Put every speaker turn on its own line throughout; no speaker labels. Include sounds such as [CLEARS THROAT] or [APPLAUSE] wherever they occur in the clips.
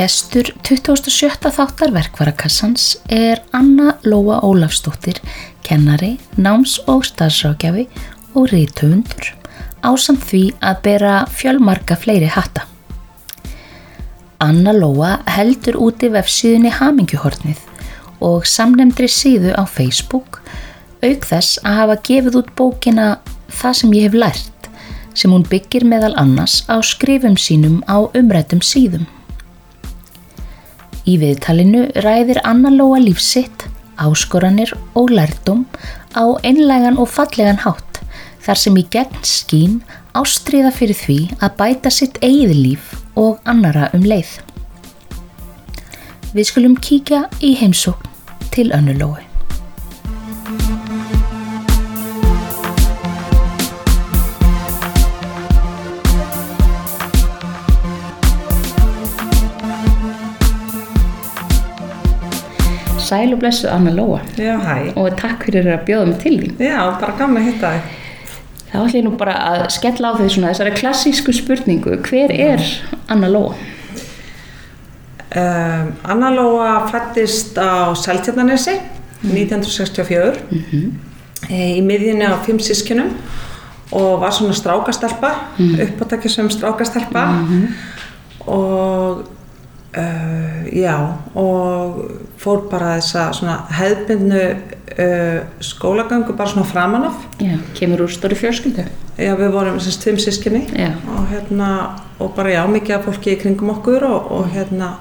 Gestur 27. þáttar verkvarakassans er Anna Lóa Ólafsdóttir, kennari, náms- og starfsrákjafi og rítuundur, ásamt því að bera fjölmarka fleiri hatta. Anna Lóa heldur úti vefsíðunni Hamingjuhornið og samnemndri síðu á Facebook, auk þess að hafa gefið út bókina Það sem ég hef lært, sem hún byggir meðal annars á skrifum sínum á umrættum síðum. Í viðtalinu ræðir Anna Lóa lífsitt, áskoranir og lærdum á einlegan og fallegan hátt þar sem í gegn skín ástriða fyrir því að bæta sitt eigið líf og annara um leið. Við skulum kíkja í heimsókn til Önnu Lói. Sæl og blessu Anna Lóa
Já, hæ.
og takk fyrir að bjóða mig til þín.
Já, bara gaman að hitta þig.
Þá ætlum ég nú bara að skella á því svona þessari klassísku spurningu. Hver er Anna Lóa?
Um, Anna Lóa fættist á Seltjarnanesi 1964 e, í miðjunni á fimm sískinum og var svona strákastelpa, mm. uppátækja sem strákastelpa og uh, já, og fór bara þessa svona hefðbundnu uh, skólagöngu bara svona framan af.
Já, kemur úr stóri fjörskildu.
Já, við vorum þessast fimm sískinni og hérna, og bara já, mikið af fólki í kringum okkur og, og hérna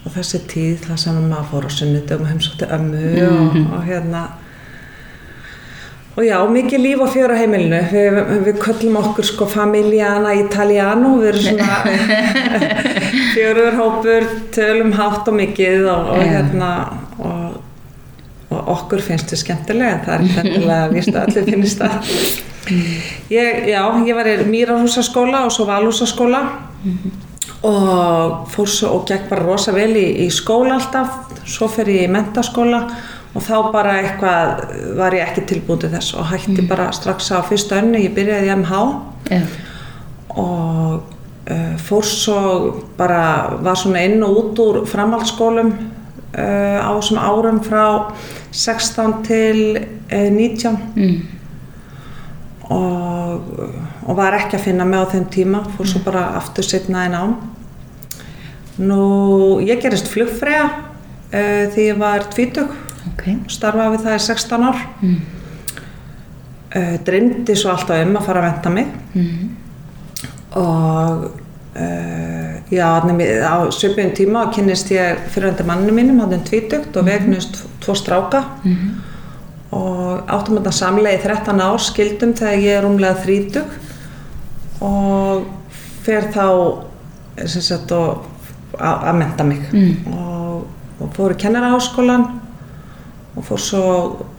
og þessi tíð það sem maður fór á sunnudum heimsótti ömmu og, og hérna og já, mikið líf og fjör á heimilinu. Við, við köllum okkur sko Familjana Italiano. Við erum svona [LAUGHS] fjörur hópur tölum hátt og mikið og, og hérna og, og okkur finnst þið skemmtilega. Það er víst að allir finnst það. Ég, já, ég var í Mýrarhúsaskóla og svo Valhúsaskóla og fór svo og gekk bara rosa vel í, í skóla alltaf. Svo fer ég í mentaskóla og þá bara eitthvað var ég ekki tilbúin til þess og hætti bara strax á fyrsta önnu, ég byrjaði í MH
Já.
og uh, fór svo bara var svona inn og út úr framhaldsskólum uh, á þessum árum frá 16 til uh, 19
Mm.
og, og var ekki að finna mig á þeim tíma. Fór svo bara aftur setna í nám. Nú ég gerist flugfræða uh, því ég var tvítug
Ok.
starfaði við það í 16 ár
Mm.
uh, dreymdi svo alltaf um að fara að venda mig
Mm.
og uh, já, á söpjum tíma kynnist ég fyrirvændi manninu mínum, hann er tvítugt og vegnust tvo stráka
Mm.
og áttum þetta samlega í 13 ár skildum þegar ég er umlega þrítug og fer þá sagt og að að menta mig
Mm.
og, og fór í kennaraháskólan og fór svo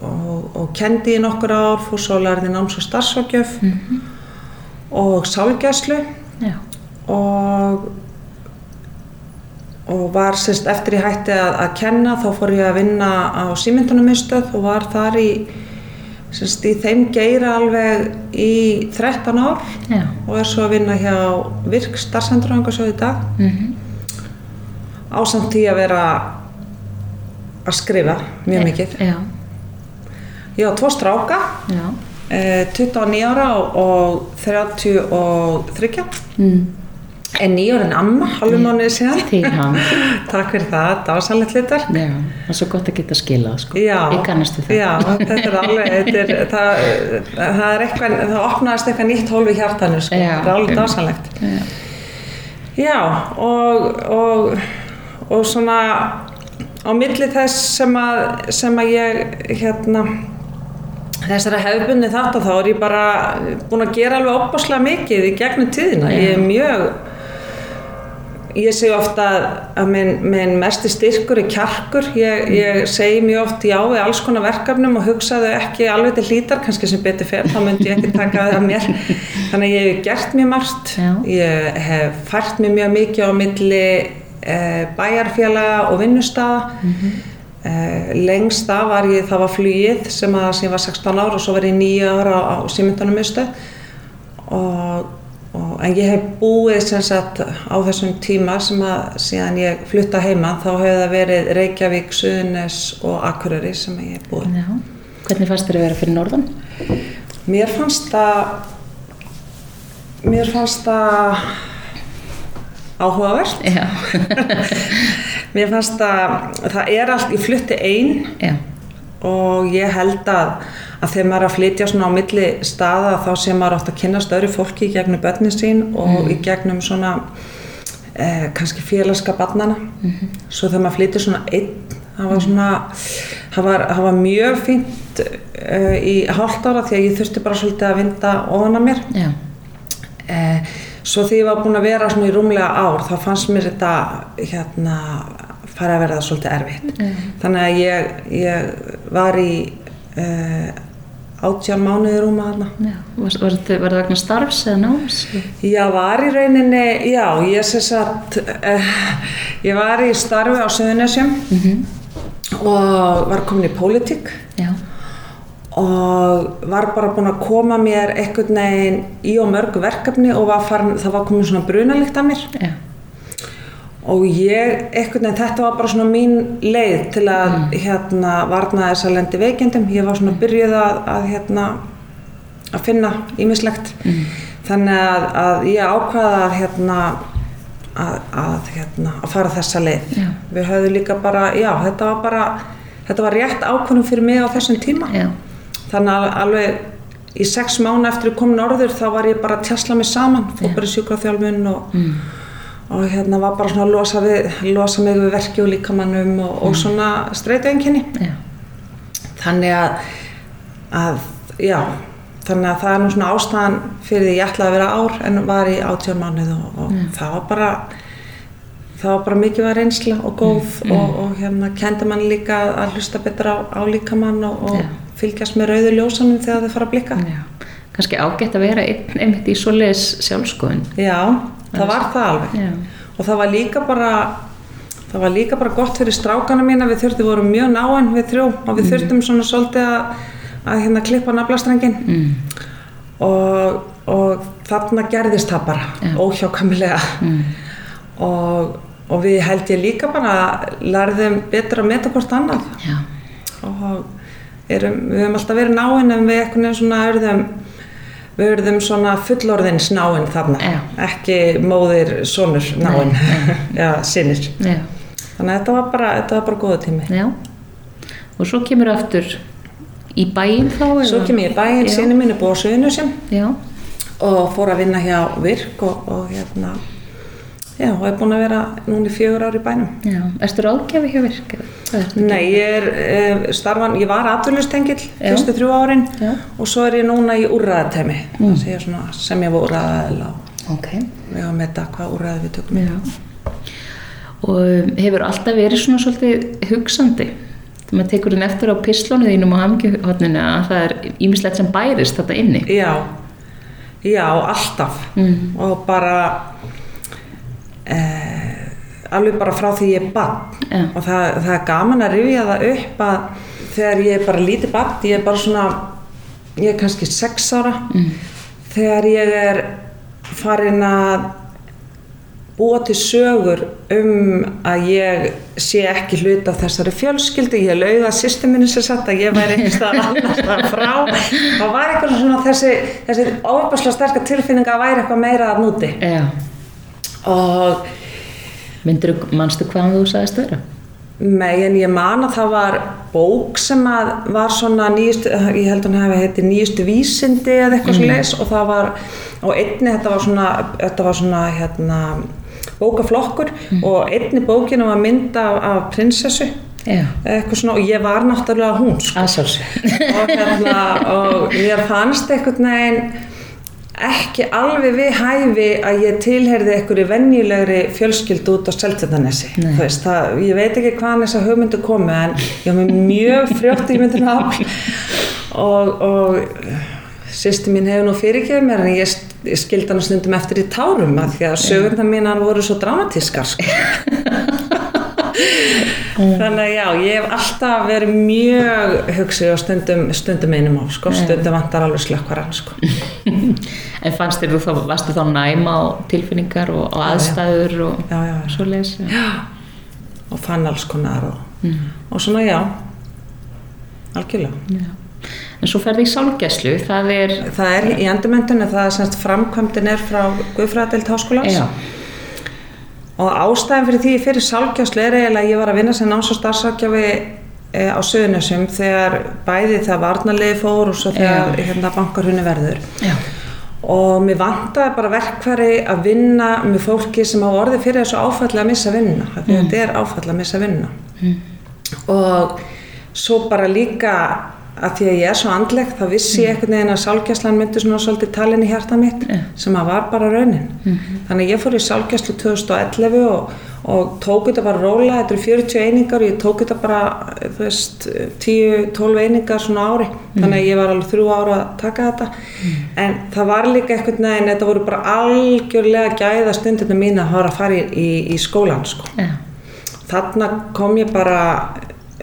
og, og kendi í nokkur ár, fór svo að lærði náms og starfsfagjöf
Mhm.
og sálgæslu og og var sérst eftir ég hætti að, að kenna þá fór ég að vinna á símyndunarmiðstöð og var þar í sérst í þeim geira alveg í 13 ár
Já.
og er svo að vinna hjá virk starfsendurhangarsjóð í dag
Mm.
ásamt því að vera að skrifa mjög mikið.
Já.
Ég á tvo stráka,
Já.
eh, 29 ára og, og 33
Mm.
en nýjórinn amma, halvum mánuði síðan. [LAUGHS] Takk fyrir það, dásanlegt hlutar.
Já. Það er svo gott að geta skilað, sko. Ég kannast við það.
já, þetta er alveg, þetta er, [LAUGHS] það, það er eitthvað, það opnaðist eitthvað nýtt hólf í hjartanu, sko, þetta er alveg dásanlegt.
Já.
Já, og, og, og svona á milli þess sem að, sem að ég, hérna, þessara hefðbunni þetta þá er ég bara búin að gera alveg opaslega mikið í gegnum tíðina. Ég er mjög, ég segi ofta að minn, minn mesti styrkur er kjarkur. Ég, ég segi mjög oft já við alls konar verkefnum og hugsaðu ekki alveg til hlítar, kannski sem betur fer, þá myndi ég ekki taka það að mér. [LAUGHS] Þannig að ég hef gert mjög margt. Ég hef fært mjög mikið á milli eh, bæjarfélaga og vinnustafa. Eh, lengst af var ég, það var flugið sem að sem ég var 16 ára og svo var ég 9 ára á, á símyndunum mistu og og, en ég hef búið sem sagt á þessum tíma sem að síðan ég flutta heima þá hefur það verið Reykjavík, Suðunes og Akureyri sem ég hef búið.
Já. Hvernig fannst þér að vera fyrir norðan?
Mér fannst það mér fannst það áhugavert. [LAUGHS] Mér fannst það, það er allt, ég flutti einn og ég held að, að þegar maður er að flytja svona á milli staða þá sé maður átt að kynast öðru fólki í gegnum börnin sín og í gegnum svona eh, kannski félagska barnana svo þegar maður flytja svona einn það var svona það var, það var mjög fínt uh, í hálft ára því að ég þurfti bara svolítið að vinda ofan að mér.
Já.
Eh, svo því ég var búin að vera svona í rúmlega ár þá fannst mér þetta hérna fara að verða svolítið erfitt þannig að ég, ég var í uh, átján mánuði rúma þarna.
Var, var, þetta- vegna starfs eða náms?
Já, var í rauninni, já, ég sem sagt, uh, ég var í starfi á Suðunesjum og var komin í pólitík
Já.
Og var bara búin að koma mér einhvern veginn í og mörg verkefni og var farin, það var komin svona brunalikt af mér.
Já.
og ég, einhvern veginn, þetta var bara svona mín leið til að hérna varna þess að lendi veikindum. Ég var svona byrjuð að, að hérna að finna ímislegt þannig að, að ég ákvaða að hérna að, að hérna að fara þessa leið.
Já.
við höfðum líka bara, já, þetta var bara þetta var rétt ákvörðum fyrir mig á þessum tíma.
Já.
Þannig að alveg í sex mánu eftir að koma norður þá var ég bara að tjasla mig saman. Fór bara í sjúkraþjálfun og, og hérna var bara svona að losa, við, losa mig við verki og líkamannum og, og svona streytuenginni
Já.
þannig að, að já, þannig að það er nú svona ástæðan fyrir því ég ætlaði að vera ár en var í átjón mánuð og, og það var bara það var bara mikið var reynsla og góð og, og hérna kendi mann líka að hlusta betur á, á líkamann og, og
Já.
Fylgjast með rauðu ljósanum þegar þau fara að blikka.
Kannski ágætt að vera einn einmitt í svoleiðis sjálfskoðun.
Já, það var það alveg
Já.
og það var líka bara það var líka bara gott fyrir strákana mína við þurftum voru mjög náinn við þrjú og við þurftum svona svolítið að, að hérna klippa naflastrengin
Mm.
og, og þarna gerðist það bara
Já.
óhjákamilega og, og við held ég líka bara lærðum betur að meta hvort annað
Já.
og erum, við höfum alltaf verið náinn en við nefnum svona örðum við verðum svona fullorðins náinn þarna,
Já.
ekki móðir sonur náinn, [LAUGHS] já, sinir.
Já.
Þannig að þetta var bara, þetta var bara góða tími.
Já. Og svo kemur aftur í bæinn þá?
Svo
eða?
kem ég í bæinn,
Já.
sinni mín er búið á Suðunusjum
Já.
og fór að vinna hjá Virk og, og hérna, já, og er búin að vera núna í fjögur ár í bænum.
Já. Erstu ráðgjafi hjá virk?
Nei, ég er uh, starfan, ég var atvinnustengill
Já.
fyrstu þrjú árin
Já.
og svo er ég núna í úrræðatemi, mm. það sé svona sem ég var úrræðaðil og
gera? Ok.
hafa að meta hvað úrræði við tökum.
Já. Og um, hefur alltaf verið svona svolítið hugsandi? Maður tekur inn eftir á pislónu þínum og hamingjuhotninu að það er ímislegt sem bærist þetta inni.
Já, já, alltaf
Mm.
og bara eh, alveg bara frá því ég er bann
Já.
og það, það er gaman að rifja það upp að þegar ég er bara lítið bann, ég er bara svona, ég er kannski sex ára,
Mm.
þegar ég er farin að búa til sögur um að ég sé ekki hlut af þessari fjölskyldu, ég lauði að systeminu sér satt að ég væri einhvers staðar annars staðar frá, það var eitthvað svona þessi, þessi óbærslega sterka tilfinning að væri eitthvað meira að núti
Já.
Og
Myndir, manstu hvað þú sagðist vera?
Nei, en ég man að það var bók sem að var svona nýjustu, ég held að hún hefði heiti nýjustu vísindi eða eitthvað mm. svo og það var, og einni þetta var svona, þetta var svona hérna, bókaflokkur og einni bókinu var mynd af, af prinsessu
Já.
eitthvað svona og ég var náttúrulega hún sko. Og, hérna, og mér fannst einhvern veginn ekki alveg við hæfi að ég tilherði einhverju venjulegri fjölskyldu út á það, ég veit ekki hvaðan þessa hugmyndu komu en ég var með mjög frjótt ímyndin afl og, og sýsti mín hefur nú fyrirgefið mér en ég, ég skildi hann stundum eftir í tárum að því að sögurnar mínar voru svo dramatískar sko. [LAUGHS] þannig að já, ég hef alltaf verið mjög hugsið og stundum, stundum einum á, sko, stundum vantar alveg slökkvaran, sko. [LAUGHS]
En fannst þér þú þá, varstu þá næma á tilfinningar og, og aðstæður og
Já, já, já.
svo leis? Já.
og fann alls konar og, og svona já algjörlega.
En svo ferði í sálgæslu, það er,
það er í endurmyndunni það er semst framkvæmdin er frá Guðfræðadeild Háskólans
já,
og ástæðan fyrir því fyrir sálgjáslu er eiginlega að ég var að vinna sem náms og starfsakjafi e, á Suðunessum þegar bæði það varnarlegi fór og svo þegar hérna bankarhunni verður.
Já,
og mér vantaði bara verkfæri að vinna með fólki sem hafa orðið fyrir þessu áfalli að missa vinna að þetta er áfalli að missa vinna og svo bara líka að því að ég er svo andleg þá vissi ég einhvern veginn að sálgæslan myndi svona svolítið talin í hjarta mitt sem að var bara raunin. Þannig að ég fór í sálgæslu 2011 og, og tók þetta bara róla þetta eru 40 einingar og ég tók þetta bara þú veist 10-12 einingar svona ári. Þannig að ég var alveg þrjú ára að taka þetta. En það var líka einhvern veginn þetta voru bara algjörlega gæða stundina mín að fara að fara í, í, í skólan sko.
Já,
þarna kom ég bara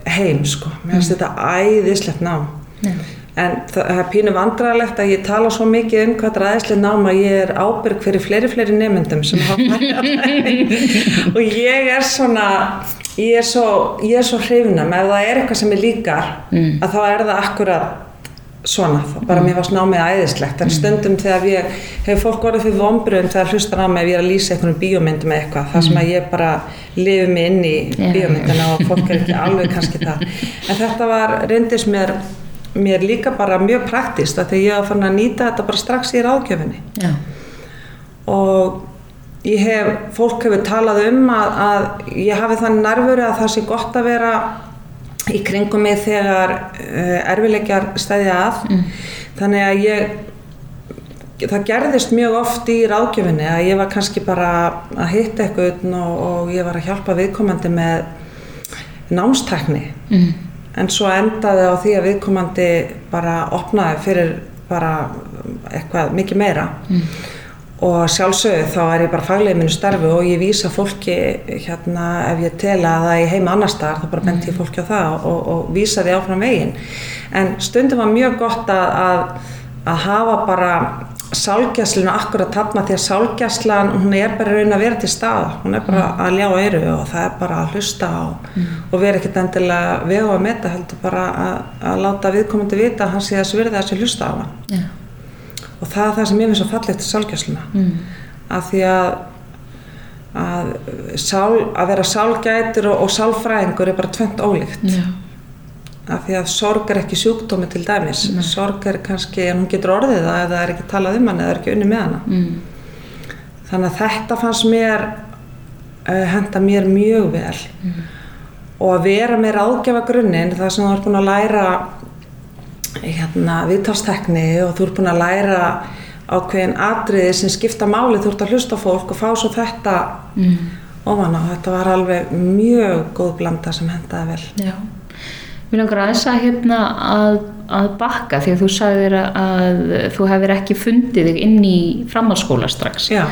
heim sko, mér finnst þetta æðislegt nám.
Já,
en það er pínu vandræðilegt að ég tala svo mikið um hvað þetta er æðislegt nám að ég er ábyrg fyrir fleiri fleiri nefndum sem hafa [LAUGHS] [LAUGHS] og ég er svona ég er svo, svo hrifnum ef það er eitthvað sem ég líkar
Mm.
að þá er það akkurat svona, þá bara mér varst námið æðislegt en stundum þegar ég hefur fólk orðið fyrir vombriðum þegar hlustar á mig ef ég er að lýsa einhvern bíómyndum eða eitthvað þar sem að ég bara lifi mig inn í
Já.
bíómyndina og fólk er ekki alveg kannski það. En þetta var reyndis mér mér líka bara mjög praktist því ég var fann að nýta þetta bara strax í ráðgjöfinni.
Já,
og ég hef, fólk hefur talað um að, að ég hafi þannig nærvöru að það sé gott að vera í kringum mig þegar uh, erfileikjar stæði að. Þannig að ég það gerðist mjög oft í ráðgjöfinni að ég var kannski bara að hitta eitthvað og, og ég var að hjálpa viðkomandi með námstækni.
Mm,
en svo endaði á því að viðkomandi bara opnaði fyrir bara eitthvað mikið meira og sjálfsögðu þá er ég bara faglega í mínu starfi og ég vísa fólki hérna ef ég tel að það er heima annar staðar þá bara benti ég fólki á það og, og vísa því áfram veginn. En stundum var mjög gott að, að, að hafa bara sálgæslinu akkurat þarna því að sálgæslan hún er bara raun að vera til stað hún er bara að ljá eyru og það er bara að hlusta á og vera ekkert endilega vega að meta heldur bara að, að láta viðkomandi vita að hann sé að þessi hlusta á hann.
Já,
og það er það sem ég finnst svo fallegt til sálgæsluna.
Mm,
af því að að, sál, að vera sálgætur og, og sálfræðingur er bara tvent ólíkt.
Já,
af því að sorg er ekki sjúkdómi til dæmis. Sorg er kannski, en hún getur orðið það það er ekki talað um hana eða er ekki unni með hana.
Mm,
þannig að þetta fannst mér uh, henda mér mjög vel. Og að vera með ráðgjafa grunninn það sem þú ert búin að læra hérna viðtalstekni og þú ert búin að læra ákveðin atriði sem skipta máli þú ert að hlusta fólk og fá svo þetta
mm,
ofan á þetta var alveg mjög góð blanda sem hendaði vel
já. Mér langar aðeins að hérna að, að bakka því að þú sagðir að, þú hefur ekki fundið þig inn í framhaldsskóla strax.
já,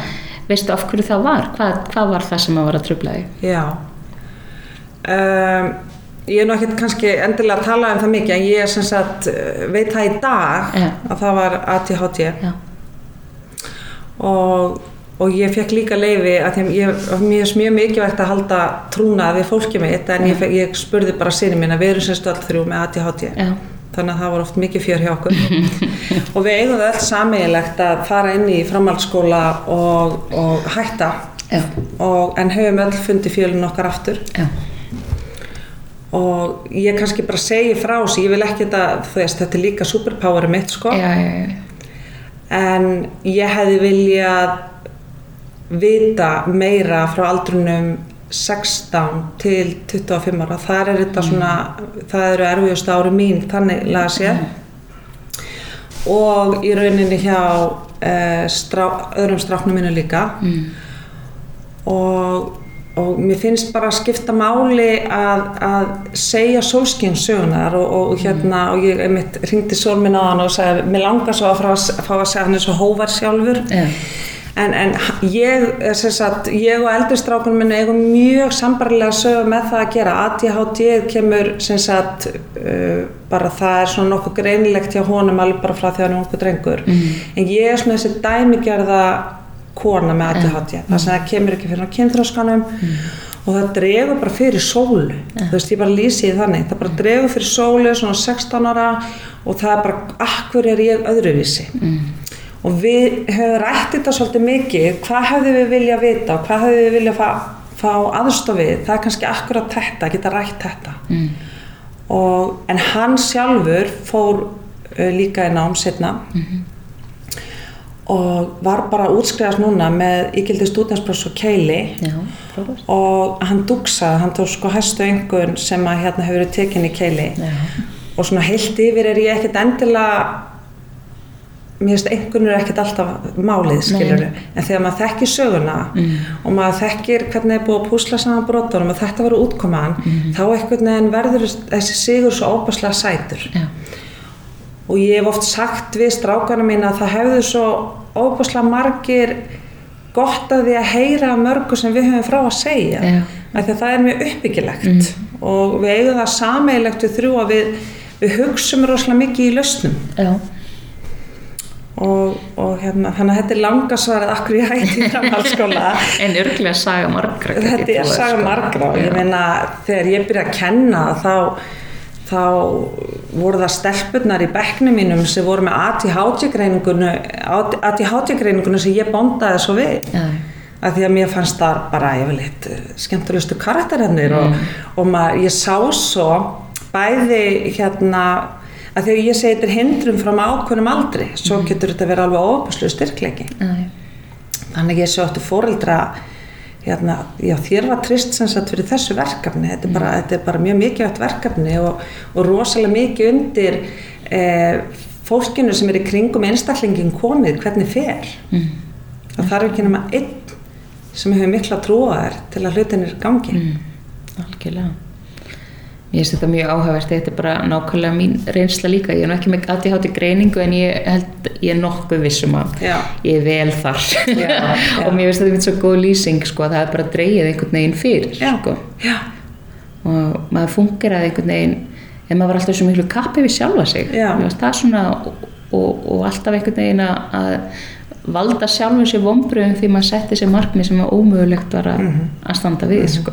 Veistu af hverju það var? Hvað, hvað var það sem að var að tröfla þig?
já um, ég er nú ekkert kannski endilega að tala um það mikið en ég er sem sagt, eh, veit það í dag
Já.
að það var ATHD
Já,
og, og ég fekk líka leifi að ég, mér er mjög mikilvægt að halda trúnað við fólkið mitt en ég, fekk, ég spurði bara sinni mín að við erum semst öll þrjú með ADHD
já,
þannig að það var oft mikið fjör hjá okkur. [LAUGHS] Og við eigum það öll sameiginlegt að fara inn í framhaldsskóla og, og hætta. Og, en höfum öll fundið fjölun okkar aftur.
Já,
og ég kannski bara segi frá þessu, ég vil ekki þetta, þú veist, þetta er líka superpoweri mitt sko.
Já, já,
en ég hefði viljað vita meira frá aldrunum 16 til 25 ára. Þar er þetta svona það eru erfiðust ári mín þannig laga sér og í rauninni hjá uh, strá, öðrum stráknum mínu líka.
Mm.
og, og mér finnst bara að skipta máli að, að segja sólskynsögunar og, og hérna og ég einmitt ringdi sól minn á hann og sagði mér langar svo að fá að, að segja hann er svo hóvar sjálfur.
Já.
en, en ég, sem sagt, ég og eldristrákunum minni eigum mjög sambarlega sögu með það að gera. ADHD kemur sem sagt uh, bara það er svona nokkuð greinilegt hjá honum alveg bara frá því að hann er ungu drengur. En ég er svona þessi dæmigerða kona með ADHD það sem það kemur ekki fyrir á kynþróskanum og það dregur bara fyrir sólu. Þú veist ég bara lýsi því þannig. Það bara dregur fyrir sólu svona 16 ára og það er bara akkur er ég öðruvísi? Og við höfum rætt þetta svolítið mikið. Hvað hefðu við vilja vita? Og hvað hefðu við vilja fá, fá aðstofið það er kannski akkurat þetta, geta rætt þetta. Mm. og, en hann sjálfur fór uh, líka í nám setna -hmm. Og var bara útskrifast núna með ígildi stúdinsprófs og keili.
Já,
og hann dugsaði, hann tók sko hæstu einhvern sem að hérna hefur verið tekinni í keili.
Já.
og svona heilt yfir er ég ekkert endilega mér finnst einhvern er ekkert alltaf málið skilur en þegar maður þekkir söguna og maður þekkir hvernig er búið að púsla saman brotunum og þetta verður útkomaðan þá einhvern veginn verður þessi sigur svo óbærslega sætur.
Já.
Og ég hef oft sagt við strákana mín að það hefðu svo óbærslega margir gott að því að heyra mörgu sem við höfum frá að segja því að það er mjög uppbyggilegt og við eigum það sameigilegt við þrjú að við, við hugsum rosalega mikið í lausnum
Já.
og, og hérna, þannig að þetta er langa svarið akkur ég hætti í [LAUGHS] framhaldsskóla
En örglega saga margra.
þetta er saga
sko.
margra og ég meina þegar ég byrja að kenna þá, þá voru það stelpurnar í bekknum mínum sem voru með ADHD-greiningunu sem ég bondaði svo við
Já.
af því að mér fannst það bara yfirleitt eh, skemmtilegustu karakterennir og, og maður, ég sá svo bæði hérna að þegar ég segi þetta er hindrum frá ákveðnum aldri svo getur þetta verið alveg óbúslu styrkleiki
Já.
þannig ég sé áttu fóreldra hérna, já þér var trist sem sagt fyrir þessu verkefni. Þetta er bara, þetta er bara mjög mikilvægt verkefni og, og rosalega mikið undir eh, fólkinu sem er í kringum einstaklingin komið hvernig fer. Mm. það þarf ekki nema einn sem hefur mikla trúa þær til að hlutinir gangi.
Algjörlega. Mér finnst þetta mjög áhugavert, þetta er bara nákvæmlega mín reynsla líka. Ég er nú ekki með ADHD greiningu en ég held, ég er nokkuð vissum að
Já.
ég er vel þar.
Já, [LAUGHS]
og mér finnst þetta mynd svo góð lýsing, sko, að það er bara dreigið einhvern veginn fyrir,
Já.
sko.
já,
Og maður fungeraði einhvern veginn, en maður var alltaf svo miklu kappi við sjálfa sig. Mér finnst það svona, og, og, og alltaf einhvern veginn að að valda sjálfum sér vombröðum því maður setti sér markmið sem var ómögulegt var að,
Mhm.
að standa við, sko.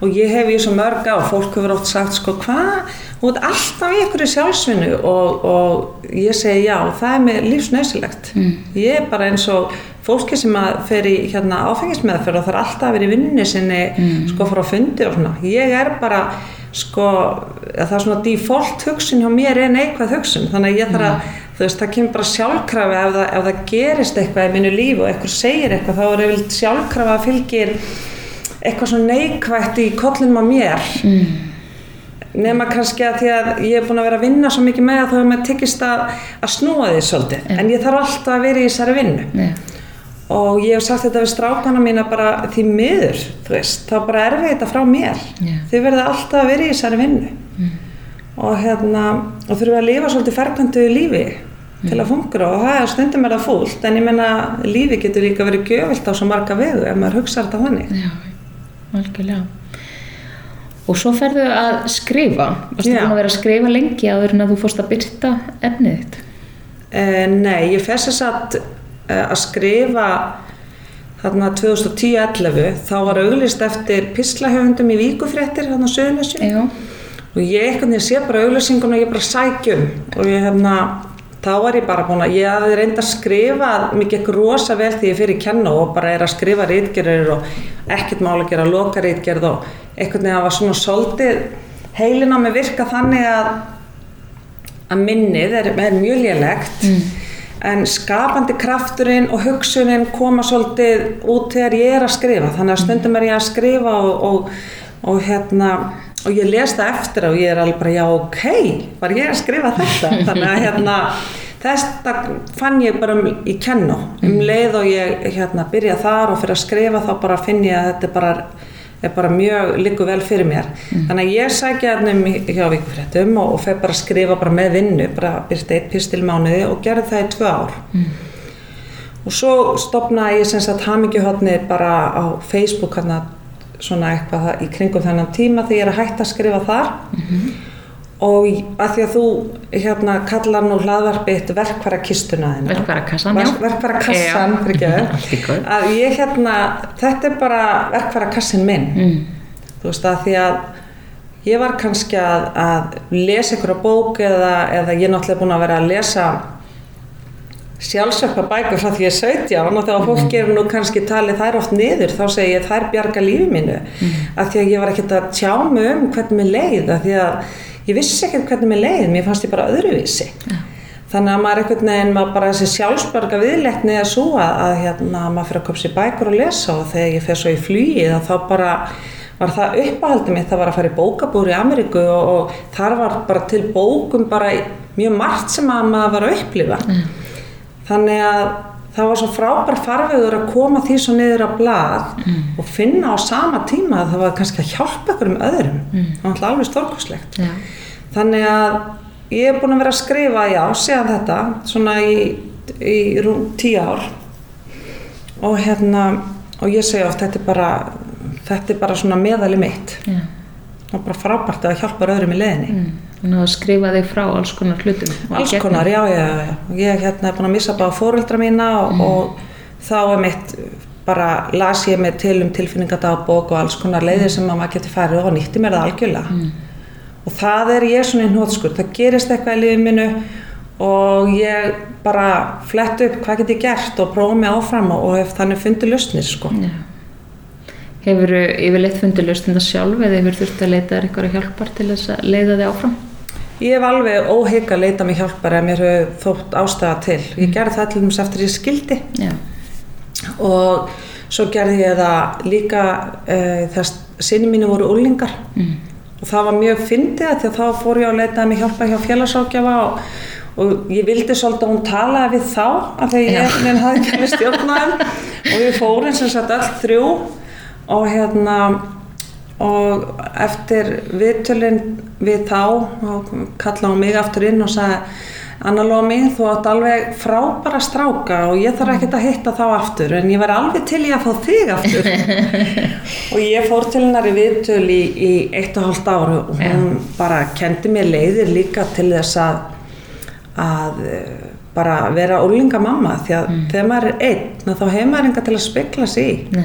Og ég hef í svo mörg á fólk hefur oft sagt sko hvað? Þú ert alltaf í einhverju sjálfsvinnu. Og, og ég segi já það er mér lífsnausilegt mm. ég er bara eins og fólki sem að fer í hérna áfengismeðferð og það er alltaf að vera í vinnunni sinni sko frá fundi og svona. Ég er bara sko það er svona default hugsun hjá mér er neikvæð hugsun. Þannig að ég þarf að þú veist það kemur bara sjálfkrafi ef það, ef það gerist eitthvað í mínu lífi og eitthvað segir eitthvað þá er eitthvað svona neikvægt í kollinum á mér. Nema kannski að því að ég er búin að vera að vinna svo mikið með að þá hefur mér tekist að, að snúa því svolítið. En ég þarf alltaf að vera í þessari vinnu.
Já.
og ég hef sagt þetta við strákana mína bara því miður veist, þá bara erfið þetta frá mér.
Já.
þið verða alltaf að vera í þessari vinnu. Og hérna og þurfum að lifa svolítið ferkvöndu lífi til að fungura og það er stundum er það fúlt. En ég menna lífi getur líka verið gjöfilt á svo marga vegu ef maður hugsa þetta þannig
algjörlega. Og svo ferðu að skrifa. Varstu búin að vera að skrifa lengi áður en að þú fórst að byrta efnið þitt?
Eh, nei, ég fess þess að, eh, að skrifa þarna 2010-11 þá var auglist eftir pislahöfundum í Víkufréttir þarna
Já.
og ég einhvern veginn sé bara auglýsingun og ég bara sækjum og ég hérna þá var ég bara búin að ég hafði reynd að skrifa mér gekk rosa vel því ég fyrir kenna og bara er að skrifa rítgerðir og ekkert mál að gera loka rítgerð og einhvern veginn að var svona soldið heilin á mig virka þannig að að minnið er, er mjög lélegt. En skapandi krafturinn og hugsunin koma svolítið út þegar ég er að skrifa. Þannig að stundum er ég að skrifa og, og, og hérna og ég les það eftir og ég er alveg bara já ok, var ég að skrifa þetta? [LAUGHS] Þannig að hérna þetta fann ég bara um, í kennu um leið og ég hérna byrja þar og fyrir að skrifa þá bara finn ég að þetta er bara er bara mjög líku vel fyrir mér. Þannig að ég sækja hérna um hjá vikufréttum og, og fer bara að skrifa bara með vinnu bara byrsta eitt pistil í mánuði og gerði það í tvö ár. Og svo stopnaði ég sem sagt hamingjuhotnið bara á Facebook hana, svona eitthvað í kringum þennan tíma þegar ég er að hætta að skrifa þar og að því að þú hérna kallar nú hlaðvarpitt verkfæra kistuna þína
Verkfærakassan, já.
verkfæra kassan
Já. [LAUGHS] Í góðu.
að ég hérna þetta er bara verkfæra kassin minn
Mm.
þú veist að því að ég var kannski að, að lesa einhverja bók eða, eða ég er náttúrulega búin að vera að lesa sjálfsökka bækur frá því ég er 17 og þegar fólk er nú kannski talið þær oft niður þá segi ég þær bjarga lífi mínu. Af því að ég var ekkert að tjá mig um hvernig mér leið af því að ég vissi ekkert hvernig mér leið mér fannst ég bara öðruvísi. Þannig að maður einhvern veginn maður bara þessi sjálfsbörga viðleikni að svo að, að hérna, maður fyrir að köpa sér bækur og lesa og þegar ég fer svo í að þá bara var það uppáhaldið mitt það var að fara í bókabúri í Ameríku og, og þar var bara til bókum bara mjög margt sem að maður var að upplifa þannig að það var svo frábær farvegur að koma því svo niður á blað og finna á sama tíma að það var kannski að hjálpa ykkur um öðrum það var alltaf alveg stórkoslegt
Já.
þannig að ég er búin að vera að skrifa já, séðan þetta svona í, í rúm tíu ár. Og hérna og ég segi oft þetta er bara þetta er bara svona meðali mitt.
Já.
og bara frábært að hjálpa öðrum í leðinni
Mm. Þannig að skrifa þig frá alls konar hlutum.
alls konar, já, já, já ég hérna er búin að missa bara fóreldra mína og, og þá er mitt bara las ég mig til um tilfinningadagbók og alls konar leiðir sem að maður getur farið og nýtti mér það algjörlega og það er ég svona í hnótskur það gerist eitthvað í lífið mínu og ég bara flett upp hvað get ég gert og prófa mig áfram og hef þannig fundið lausnir sko.
Já. Hefur yfirleitt fundið lausnina sjálf eða hefur þurft að leita eitthvað hjálpar til þess að leiða þig áfram?
Ég hef alveg óhygg að leita mig hjálpar ef mér hefur þótt ástæða til. Ég gerði það til dæmis eftir ég skildi
Já.
og svo gerði ég það líka uh, þess sinni mínu voru úlingar
Mm.
og það var mjög fyndið því að þá fór ég að leita mig hjálpa hjá félagsákjafa og, og ég vildi svolítið að hún talaði við þá af því ég einhvern veginn hafði ekki með stjórnaðum [LAUGHS] og við fórum sem sagt öll þrjú og hérna og eftir viðtölinn við þá kallaði hún mig aftur inn og sagði Anna Lómi, þú átt alveg frábæra stráka og ég þarf ekkert að hitta þá aftur en ég væri alveg til í að fá þig aftur. [LAUGHS] Og ég fór til hennar í viðtöl í, í eitt og hálft ára og hún bara kendi mér leiðir líka til þess að að eh, bara vera ólinga mamma því að þegar maður er einn þá hefur maður enga til að spekla sig í.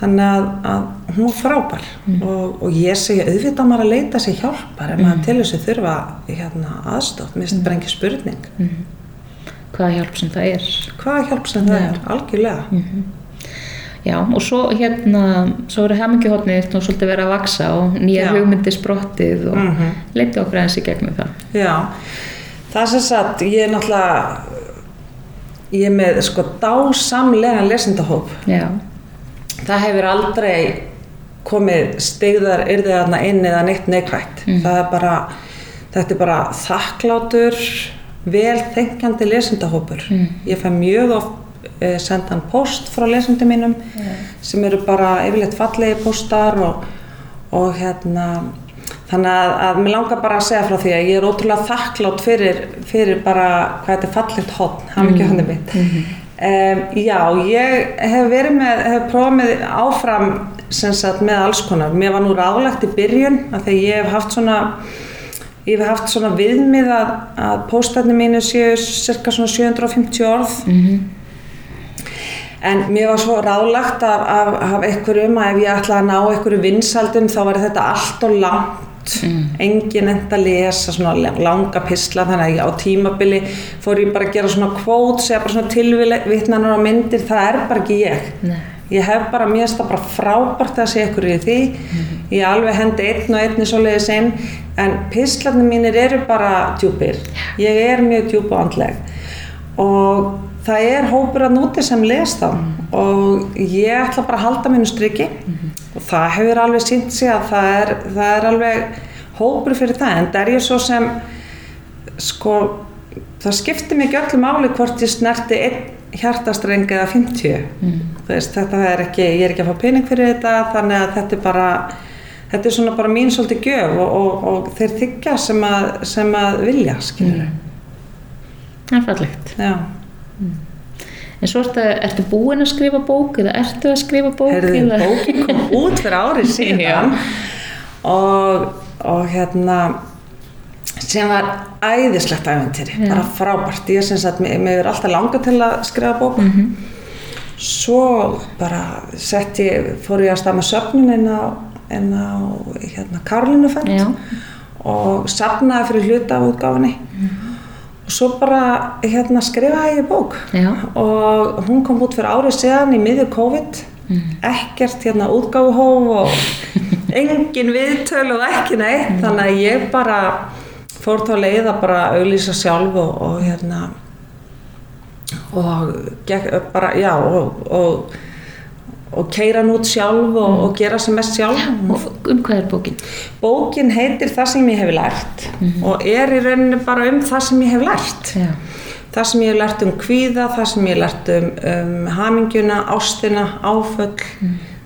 Þannig að, að hún var frábær. Og, og ég segi auðvitað maður að leita sér hjálpar ef maður til þessu þurfa hérna, aðstótt, finnst bara ekki spurning.
Hvaða hjálp sem það er.
hvaða hjálp sem það er, algjörlega.
Já, og svo hérna, svo eru hemmingjuhotnið nú svolítið verið að vaksa og nýjar
Já.
hugmyndir sprottið og mm
Mhm.
leiti okkur aðeins í gegnum það.
Já, það er sem sagt, ég er náttúrulega, ég er með sko dásamlegan lesendahóp.
Já,
Það hefur aldrei komið stegðar yrðið þarna inn eða neitt neikvægt. Það er bara, þetta er bara þakklátur, vel þengjandi lesendahópur. Ég fæ mjög oft eh, sendan post frá lesendum mínum sem eru bara yfirleitt fallegi postar og, og hérna þannig að, að mér langar bara að segja frá því að ég er ótrúlega þakklátt fyrir, fyrir bara hvað þetta er fallegt hotn, hann ekki mm. mitt um, já, ég hef verið með, hef prófað með áfram sem sagt með alls konar. Mér var nú ráðlagt í byrjun af því að ég hef haft svona ég hef haft svona viðmið að, að póstarnir mínu séu cirka svona 750 orð. En mér var svo ráðlagt af, af, af einhverjum að ef ég ætlaði að ná einhverju vinsaldum þá var þetta allt og langt, engin enda að lesa svona langa pisla þannig að á tímabili fór ég bara að gera svona kvót, segja bara svona tilvitnanar á myndir, það er bara ekki ég.
Nei.
Ég hef bara, mér finnst það bara frábært að segja ykkur í því, ég alveg hendi einn og einni svoleiðis inn, en pislarnir mínir eru bara djúpir, ég er mjög djúp og andleg. Og það er hópur að núti sem les þá. Og ég ætla bara að halda mínu striki. Og það hefur alveg sínt sig að það er, það er alveg hópur fyrir það. En það er ég svo sem sko það skiptir ekki öllu máli hvort ég snerti einn hjartastreng eða 50 Þú veist, þetta er ekki, ég er ekki að fá pening fyrir þetta þannig að þetta er bara þetta er svona bara mín svolítið gjöf og, og, og þeir þykja sem að, sem að vilja skilur
það er fallegt.
já,
En svo ertu, ertu búin að skrifa bók eða ertu að skrifa bók?
Herðu,
eða?
bókin kom út fyrir árið [LAUGHS] síðan og, og hérna sem var æðislegt æfintýri,
Já.
bara frábært ég syns að mér er alltaf langa til að skrifa bók
Mhm.
svo bara sett ég fór ég að stað með söfnun inn á, á hérna, Karolínufend
Já.
og safnaði fyrir hluta af útgáfinni og svo bara hérna skrifaði ég bók.
Já.
og hún kom út fyrir árið síðan í miðju COVID. Ekkert hérna útgáfuhóf og [LAUGHS] engin viðtöl og ekki neitt. Þannig að ég bara fór þá leið að bara auglýsa sjálf og, og hérna og bara, já og, og, og keira hann út sjálf og, og gera sem mest sjálf
Og um hvað er bókin?
bókin heitir það sem ég hef lært og er í rauninni bara um það sem ég hef lært
Já.
það sem ég hef lært um kvíða, það sem ég hef lært um, um hamingjuna, ástina, áföll,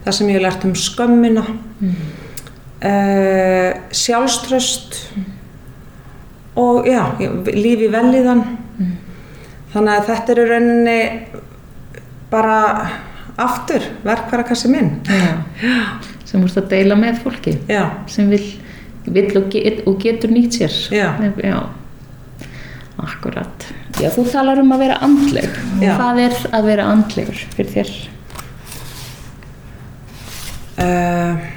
það sem ég hef lært um skömmina, mm. sjálfströst og já, lífi velíðan. Þannig að þetta er í rauninni bara aftur verkvarakassi minn.
Sem vorst að deila með fólki
Já,
sem vil, vil og, get, og getur nýtt sér.
Já.
Já. Akkurat. Þú talar um að vera andleg. Hvað er að vera andlegur fyrir þér?
uh,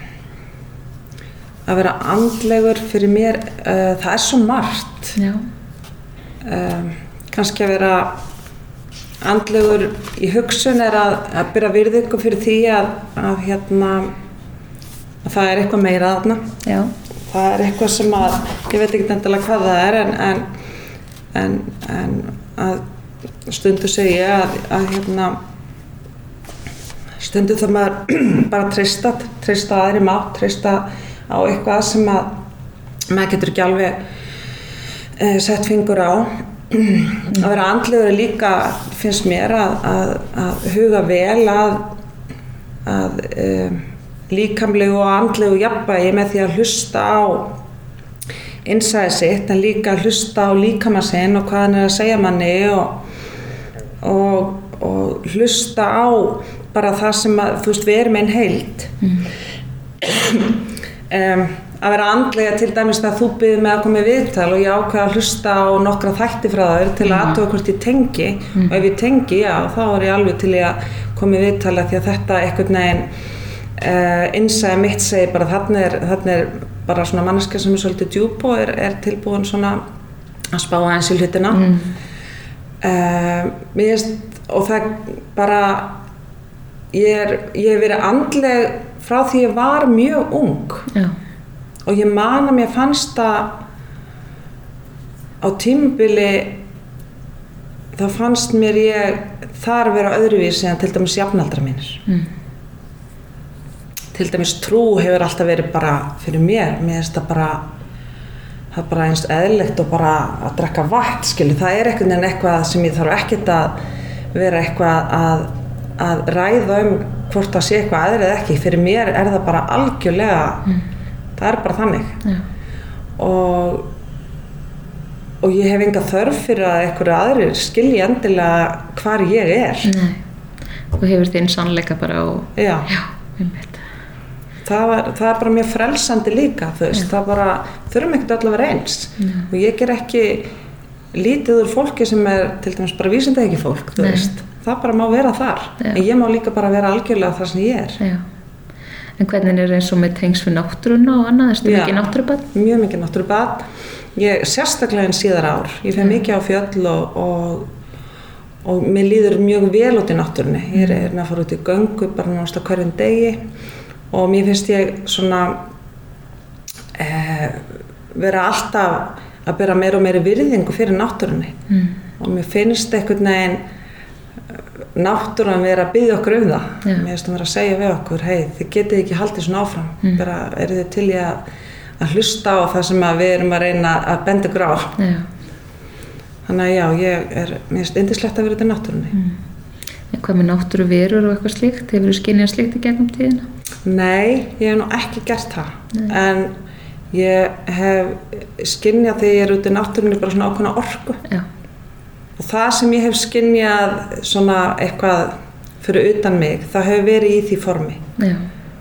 að vera andlegur fyrir mér, uh, það er svo margt. Um, kannski að vera andlegur í hugsun er að, að byrja virðingu fyrir því að, að hérna að það er eitthvað meira
Já.
það er eitthvað sem að ég veit ekki endilega hvað það er en, en, en, en að stundu segi ég að, að hérna stundu þarf maður [CLEARS THROAT] bara treysta treysta aðri mátt, treysta á eitthvað sem að maður getur ekki alveg uh, sett fingur á að vera andlegur er líka finnst mér að, að, að huga vel að, að um, líkamlegu og andlegu jafnvægi með því að hlusta á innsæði sitt en líka að hlusta á líkama sinn og hvað hann er að segja manni og, og, og hlusta á bara það sem að, þú veist, við erum einn heild. Um, að vera andlega til dæmis þegar þú byrðir með að koma í viðtal og ég ákveða að hlusta á nokkra þætti frá þér til að aðtöfa hvort ég tengi og ef ég tengi, já, þá er ég alveg til ég að koma í viðtala því að þetta einhvern veginn uh, innsæði mitt segi bara þarna er, þarna er bara svona manneska sem er svolítið djúb og er, er tilbúin svona að spá aðeins í hlutina mm. mér finnst og það bara ég er, ég hef verið andleg frá því ég var mjög ung
Já.
Og ég man að mér fannst það á tímubili þá fannst mér ég þar vera öðruvísi en til dæmis jafnaldra mínir.
Mm.
til dæmis trú hefur alltaf verið bara fyrir mér, mér finnst það bara það er bara eins eðlilegt og bara að drekka vatn, skilu, það er einhvern veginn eitthvað sem ég þarf ekkert að vera eitthvað að, að ræða um hvort það sé eitthvað aðrið eða ekki, fyrir mér er það bara algjörlega, það er bara þannig.
Já.
og og ég hef enga þörf fyrir að einhverju aðrir skilji endilega hvar ég er.
Nei. Þú hefur þinn sannleika bara og...
já,
Já,
það, var, það er bara mjög frelsandi líka veist, það bara, þurfum ekkert vera eins. Og ég ger ekki lítið úr fólki sem er til dæmis bara vísinda ekki fólk, það bara má vera þar, en ég má líka bara vera algjörlega þar sem ég er.
Já. En hvernig er eins og með tengs við náttúruna og annað? Erstu mikið náttúrubann?
mjög mikið náttúrubad ég sérstaklega en síðar ár. Ég fer mikið á fjöll og, og, og mér líður mjög vel út í náttúrunni. Ég er, er með að fara út í göngu bara náttúrulega hverjum degi og mér finnst ég svona eh, vera alltaf að bera meira og meira virðingu fyrir náttúrunni.
Mm.
og mér finnst einhvern veginn eh, náttúran vera að byggja okkur um það
Já.
mér finnst það vera að segja við okkur hei, þið getið ekki haldið svona áfram
Mm.
bara eru þið til í að, að hlusta á það sem að við erum að reyna að benda ykkur á
Já.
þannig að já, ég er, mér finnst indislegt að vera þetta náttúrunni
En hvað með náttúru verur og eitthvað slíkt? Hefur þú skinnjað slíkt í gegnum tíðina?
Nei, ég hef nú ekki gert það
Nei.
en ég hef skinnjað þegar ég er út í náttúrunni bara svona ákveðna orku
Já.
Og það sem ég hef skinnjað svona eitthvað fyrir utan mig það hefur verið í því formi
Já.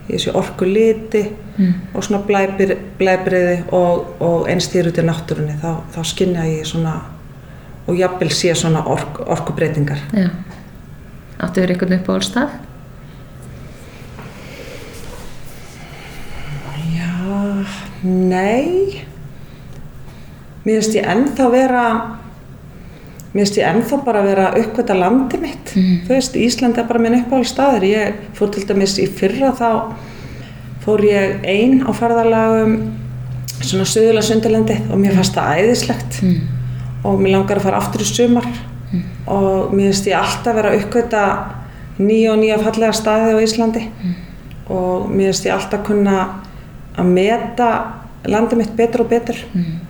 í þessu orku liti
Mm.
og svona blæbir, blæbriði og, og einstýr út í náttúrunni þá, þá skinnja ég svona og jafnvel sé svona ork, orkubreitingar
Já. Áttu verið einhvern uppáhaldstað?
Já, nei Mér finnst ég ennþá vera Mér finnst ég ennþá bara vera að uppgöta landi mitt.
Mhm.
Þú veist, Ísland er bara minn uppáhaldstaður Ég fór til dæmis í fyrra þá fór ég ein á ferðalagum svona söðulega sundarlendi og mér fannst það æðislegt.
Mm.
og mér langar að fara aftur í sumar. Og mér finnst ég alltaf vera að uppgöta nýja og nýja fallega staði á Íslandi. Og mér finnst ég alltaf kunna að meta landið mitt betur og betur.
Mm.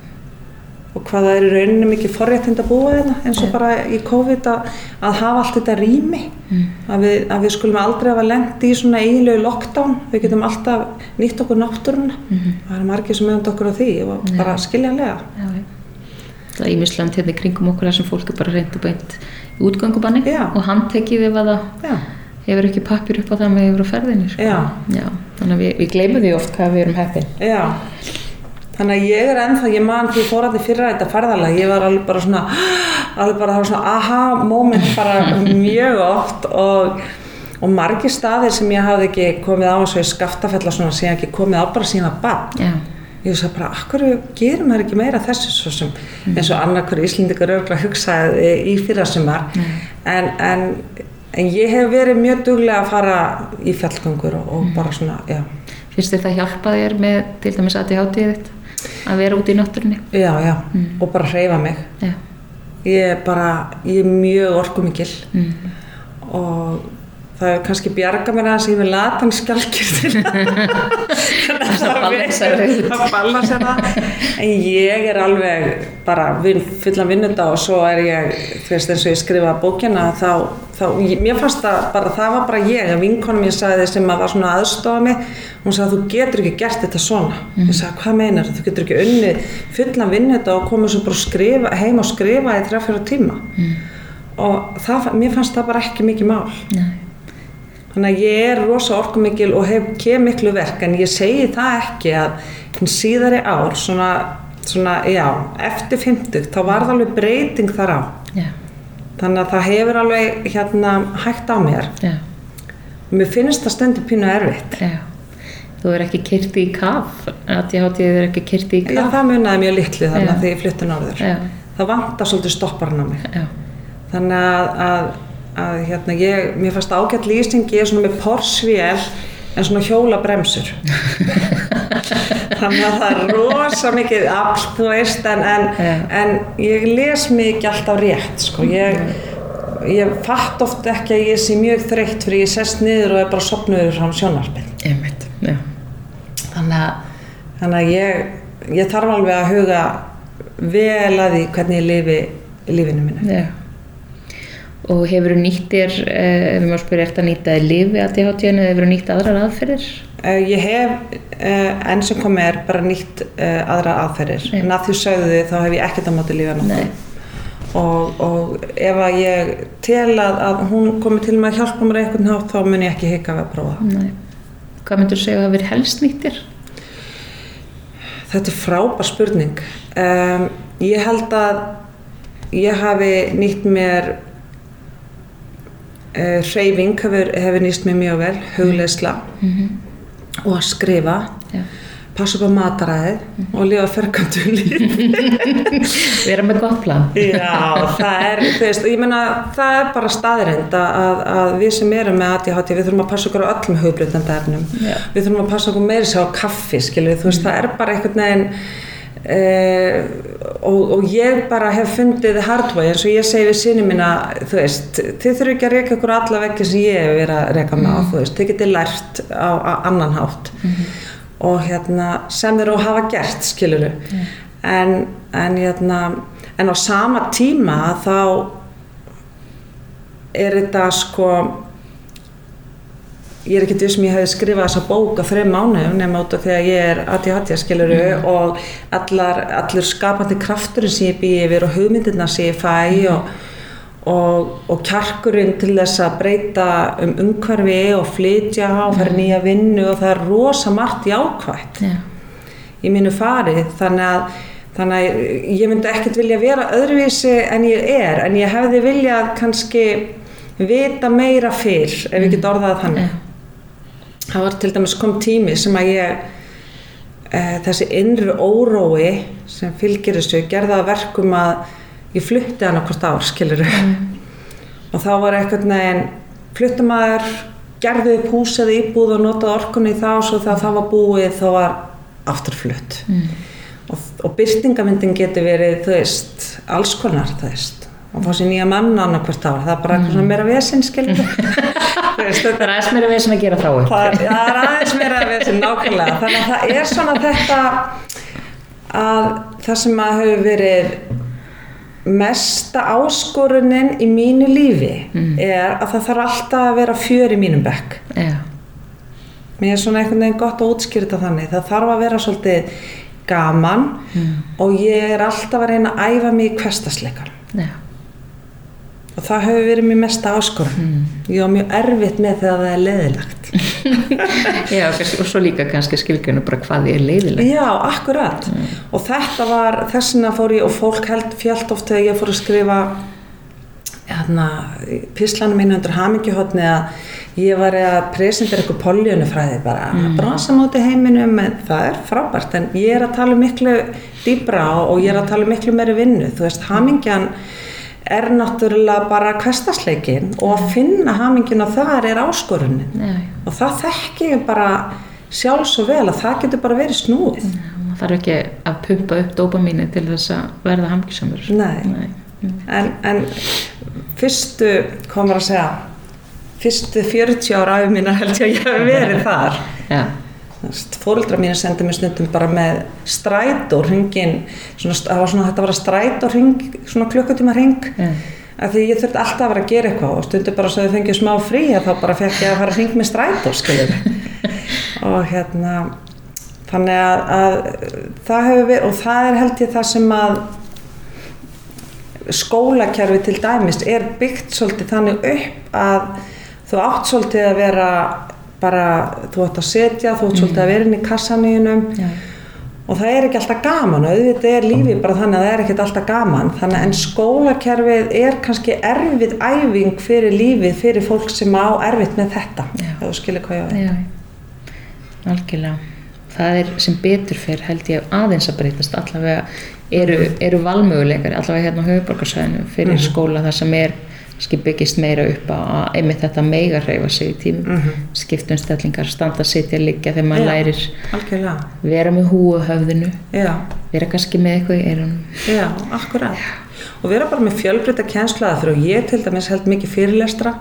Og hvað það er í rauninni mikið forréttind að búa þetta eins og bara í COVID að, að hafa allt þetta rými
Mm.
að, við, að við skulum aldrei hafa lendi í svona eiginlegu lockdown við getum alltaf nýtt okkur náttúruna
Mhm.
það er margir sem meðan okkur á því og bara skiljanlega
Já, já. Það er ímisland hérna í kringum okkur þar sem fólk er bara reynd og beint
Já.
og hann tekið ef að það hefur ekki pappir upp á það með yfir á ferðinni sko.
Já.
Þannig að við, við gleymum því oft hvað við erum heppin
já Þannig að ég er ennþá, ég man því ég fór að því fyrra þetta ferðalega, ég var alveg bara svona, alveg bara það var svona aha moment bara mjög oft og, og margir staðir sem ég hafði ekki komið á eins og í skaftafella svona sem ég ekki komið á bara síðan að bann.
Já,
Ég veist bara, akkur gerir maður ekki meira þessu svo sem eins og annarkur íslendingur örgulega hugsaði í fyrrasumar en, en, en ég hef verið mjög duglega að fara í fjallgöngur og, og bara svona, já,
finnst þér það hjálpa þér með til dæmis ADHD þitt að vera út í náttúrunni?
já, já, og bara hreyfa mig.
Já.
Ég er bara, ég er mjög orkumikil
Mm.
og það er kannski bjarga mér aðeins yfir latan skjálkir [LAUGHS]
að balansera þig.
að balansera en ég er alveg bara fullan vinnunda og svo er ég þú veist eins og ég skrifa bókina þá, þá ég, mér fannst það bara það var bara ég, að vinkonu mér sagði sem að var svona aðstofa mig hún sagði þú getur ekki gert þetta svona. Ég sagði hvað meinar þú? Getur ekki unnið fullan vinnunda og komið svo bara skrifa, heim og skrifa í þrjá tíma. Og það, mér fannst það bara ekki mikið mál.
Nei.
Þannig að ég er rosa orkumikil og hef kem miklu verk en ég segi það ekki að síðari ár svona, svona já, eftir 50 þá var það alveg breyting þar á.
Já,
þannig að það hefur alveg hérna hægt á mér.
Já,
mér finnst það stendur pínu erfitt.
Já. Þú er ekki kyrti í kaf, ADHD er ekki kyrti í
já,
kaf.
það munaði mjög litlu þannig
Já.
að þegar ég flytti norður.
Já,
það vantar svolítið stopparinn á mig.
Já,
þannig að, að, að hérna, ég, mér fannst ágætt lýsing ég er svona með porsvél en svona hjóla bremsur [LAUGHS] þannig að það er rosa mikið afl, þú veist en, en,
Já.
en ég les ekki alltaf rétt sko. ég, ég fatt oft ekki að ég sé mjög þreytt fyrir ég sest niður og er bara sopnuður frá
einmitt, já.
þannig að, þannig að ég, ég þarf alveg að huga vel að því hvernig ég lifi lífinu mínu
Já. Og hefur þú nýtt þér, eh, ef maður spyrir, ert að nýta þér lifi ADHD eða hefur þú nýtt aðrar aðferðir?
Uh, ég hef uh, enn sem komið er bara nýtt uh, aðra aðferðir
Já.
en að því sögðu þið þá hef ég ekkert á móti lífa
Nei.
nokkuð og, og ef að ég tel að, að hún komi til með að hjálpa mér eitthvað nátt þá mun ég ekki hika við að prófa það.
Nei. Hvað myndur þú segja að hafa verið helst nýtt þér?
Þetta er frábær spurning um, ég held að ég hafi nýtt mér hreyfing hefur, hefur nýst mér mjög vel hugleisla og að skrifa
Já.
passa upp á mataræðið og lifa ferkandu líf [LAUGHS]
Vera með gott plan.
Já, það er, veist, ég meina, það er bara staðrind að, að, við sem erum með ADHD, við þurfum að passa okkur á öllum hugblöndandi efnum.
Já.
Við þurfum að passa okkur meiri sér á kaffi, skilur, þú veist, það er bara einhvern veginn, uh, og, og ég bara hef fundið hardway, eins og ég segi við sinni mína, þú veist, þið þurfum ekki að reyka okkur á alla veggi sem ég hef verið að reyka með á, þú veist, þið getið lært á, á annan hátt. Og hérna, sem þeir eru að hafa gert, skiluru. En, en hérna, en á sama tíma þá er þetta sko ég er ekkert vissum ég hefði skrifað þessa bók á þreim mánuðum nema út af því að ég er ADHD skiluru og allar, allur skapandi krafturinn sem ég býi yfir og hugmyndirna sem ég fæ og, og, og kjarkurinn til þess að breyta um umhverfi og flytja og fara í nýja vinnu og það er rosa margt jákvætt
Já.
í mínu farið þannig að, þannig að ég myndi ekkert vilja vera öðruvísi en ég er en ég hefði viljað kannski vita meira fyrr ef ég get orðað það þannig það var til dæmis kom tími sem að ég e, þessi innri órói sem fylgir þessu gerði að verkum að ég flutti hann okkur ár skilur og þá var eitthvað neginn fluttumæður gerði upp hús eða íbúð og notaði orkunni í og svo þegar það var búið þá var afturflutt mm. og, og byrtingamyndin getur verið þú veist, alls konar þú veist. Og fá sér nýja manna annarkvært ár það er bara eitthvað svona meira veist, [LAUGHS]
Það er aðeins meira við sem að gera þá
það er, það er aðeins meira vesinn nákvæmlega. Þannig að það er svona þetta að það sem að hefur verið mesta áskorunin í mínu lífi er að það þarf alltaf að vera fjör í mínum bekk.
Já.
mér er svona einhvern veginn gott að útskýra þetta þannig. Það þarf að vera svolítið gaman og ég er alltaf að reyna að æfa mig í hverstasleikar
Já.
Og það hefur verið mér mesta áskorun ég var mjög erfitt með þegar það er leðilegt [LAUGHS]
Já, og svo líka kannski skilgjörnu bara hvað er leiðileg.
Já, akkurat. Og þetta var, þess vegna fór ég, og fólk held fjallt oft þegar ég fór að skrifa hérna, píslanum mínu undir hamingjuhotni að ég var að presentera eitthvað poljónufræði bara, mm. brosa móti heiminum, en það er frábært, en ég er að tala miklu dýbra og, ég er að tala miklu meiri vinnu. Þú veist, hamingjan er náttúrulega bara hverstasleikin og að finna hamingjuna þar er áskorunin
Já,
og það þekki ég bara sjálf svo vel að það getur bara verið snúið
það þarf ekki að pumpa upp dópamínu til þess að verða hamkisamur.
Nei. en, en fyrstu, maður að segja fyrstu 40 ára af mínar held ég að ég hef verið þar
Já.
Fóruldra mínu sendi mér stundum bara með strætó hringin, svona, það var svona þetta var að strætó hring, svona klukkutíma hring
Já.
að því ég þurfti alltaf að vera að gera eitthvað og stundum bara svo þau fengið smá frí að þá bara fekk ég að fara að hring með strætó [LAUGHS] og hérna þannig að, að það hefur verið og það er held ég það sem að skólakerfi til dæmis er byggt svolítið þannig upp að þú átt svolítið að vera bara, þú átt að setja, þú átt svolítið að vera inn í kassaníunum
Já.
og það er ekki alltaf gaman og auðvitað er lífið bara þannig að það er ekkert alltaf gaman. Þannig en skólakerfið er kannski erfið æfing fyrir lífið fyrir fólk sem á erfitt með þetta
Já.
ef þú skilir hvað ég veit
Já, algjörlega. Það er sem betur fyrr held ég aðeins að breytast. Allavega eru, eru valmöguleikar allavega hérna á höfuborgarsæðinu fyrir skóla þar sem er kannski byggist meira upp að einmitt þetta mega hreyfa sig í tímum. Mm -hmm. skiptum stellingar, standa, sitja, liggja þegar maður
Já.
lærir.
algjörlega,
vera með húu höfðinu.
Já.
Vera kannski með eitthvað í eirunum
Já, akkurat. Og vera bara með fjölbreyta kennslaðafyrir og ég til dæmis held mikið fyrirlestra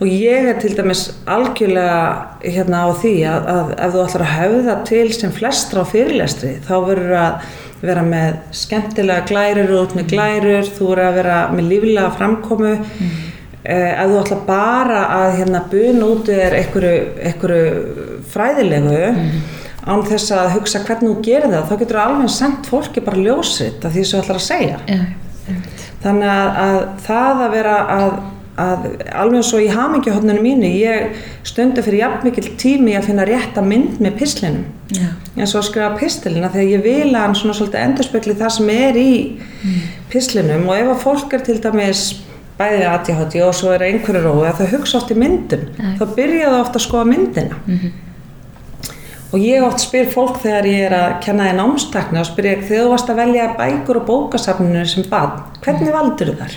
og ég er til dæmis algjörlega hérna á því að, að ef þú ætlar að höfða til sem flestra á fyrirlestri þá verður að vera með skemmtilega glærur út með glærur, þú verður að vera með líflega framkomu. Eh, ef þú ætlar bara að hérna buna út er einhverju, fræðilegu án þess að hugsa hvernig þú gerir það þá getur alveg sendt fólki bara ljósitt af því sem þú ætlar að segja.
Já,
þannig að, að það að vera að, að alveg svo í hamingjuhotninu mínu ég stundi fyrir jafn mikil tími að finna rétta mynd með pislinum
já,
eins og að skrifa pistilina þegar ég vil að hann svona svolítið endurspegli það sem er í pislinum og ef að fólk er til dæmis bæði ADHD og svo er einhverju rói að þau hugsa oft í myndum
Nei.
þá byrja það ofta að skoða myndina. Og ég oft spyr fólk þegar ég er að kenna þið námstakna og spyr ég þegar þú varst að velja bækur og bókasafninu sem bad hvernig valdur þar?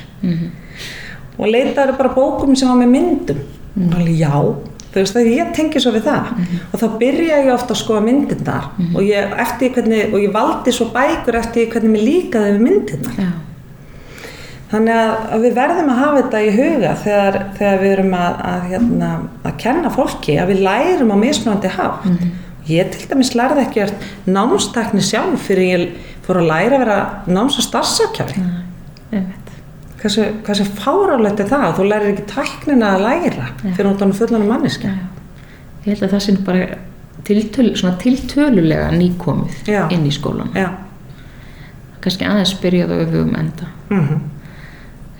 Og leitaður bara bókum sem var með myndum. Og alveg já. Þú veist það ég tengi svo við það. Og þá byrja ég ofta að skoða myndindar og, ég, eftir því hvernig, og ég valdi svo bækur eftir hvernig mér líkaði við myndindar
já,
þannig að, að við verðum að hafa þetta í huga þegar, þegar við erum að, að, hérna, að kenna fólki að við lærum á mismunandi hátt. Ég til dæmis lærði ekki námstakni sjálf fyrir ég fór að læra að vera náms- og starfsakjari
einmitt.
Hversu, hversu fárálegt er það? Þú lærir ekki tæknina að læra fyrir út á fullanum manneska
Ég held að það sé bara tiltöl, svona tiltölulega nýkomið
Já.
inn í skólan.
já.
Kannski aðeins byrjað á öfugum enda.
mm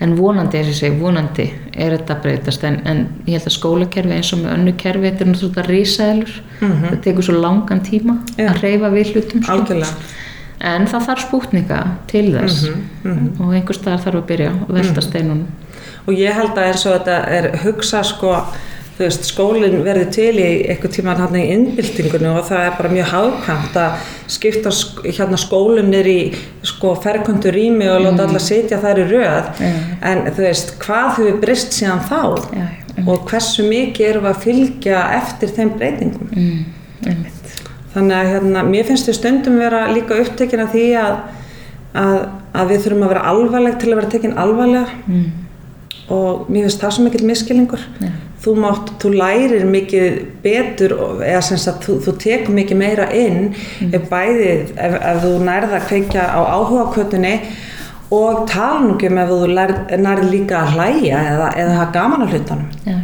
en vonandi er þessi, vonandi er þetta að breytast. En, en ég held að skólakerfi eins og með önnu kerfi þetta er náttúrulega risaðilur það tekur svo langan tíma að reyfa við hlutum sko.
algjörlega
en það þarf spútninga til þess. Og einhver staðar þarf að byrja og velta steinunum.
Og ég held að eins og þetta er hugsa sko veist, skólinn verði til í eitthvað tíma hann í innbyltingunni og það er bara mjög hafkvæmt að skipta sk hérna skólum niður í sko ferkontur rými og láta alla sitja þær í röð. En þú veist, hvað hefur breyst síðan þá?
Já,
og hversu mikið við að fylgja eftir þeim breytingum?
Mm.
Þannig að hérna, mér finnst þau stundum vera líka upptekin af því að, að, að við þurfum að vera alvarleg til að vera tekin alvarlega.
Mm.
og mér finnst það svo mikill miskilningur
Já.
þú mátt, þú lærir mikið betur eða sem sagt þú, þú tekur mikið meira inn ef bæðið, ef, ef þú nærða að kveikja á áhugakötunni og tala um ef þú lærð, nærð líka að hlæja eða, eða hafa gaman á hlutunum.
Já,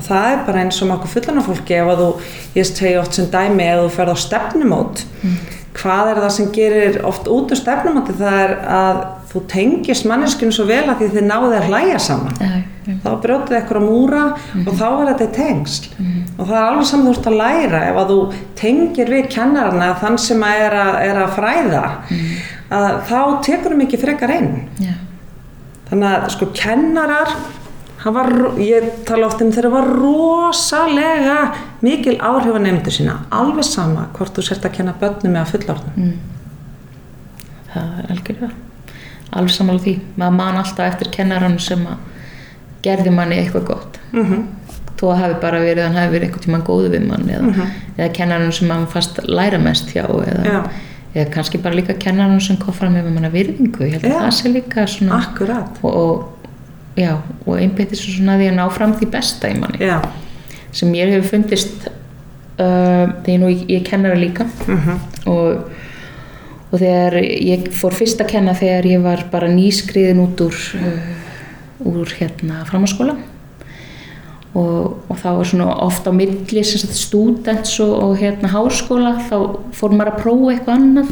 og það er bara eins og með okkur fullana fólki ef að þú, ég segi oft sem dæmi ef þú ferð á stefnumót hvað er það sem gerir oft út úr stefnumóti? Það er að þú tengist manneskinu svo vel að því þið náðu að hlæja saman.
Já.
þá brjótið eitthvað á múra og þá er þetta tengsl. Og það er alveg saman þú ert að læra ef að þú tengir við kennarana þann sem að er, að, er að fræða að þá tekur þú mikið frekar inn.
Já.
þannig að sko kennarar var, ég tala oft um þeirra var rosalega mikil áhrif að nefndu sína. Alveg sama hvort þú sért að kenna börnum eða fullorðnum.
Það er algjörlega. Alveg sammála því, maður man alltaf eftir kennarann sem að gerði manni eitthvað gott.
Mm -hmm.
þó að hafi bara verið, hann hafi verið eitthvað tíma góðu við mann eða, eða kennarann sem mann fast læra mest hjá eða,
Já.
eða kannski bara líka kennarann sem kom fram með manna virðingu, ég held að
Já.
það sé líka svona
akkurat.
Og, og já, og einbyttir svo svona því að ná fram því besta í manni.
Já,
sem mér hefur fundist uh, þegar nú ég, ég kennara líka.
Mm
og, og þegar ég fór fyrst að kenna þegar ég var bara nýskriðin út úr uh, úr hérna framhanskóla og, og þá var svona oft á milli students og, og hérna háskóla þá fór maður að prófa eitthvað annað.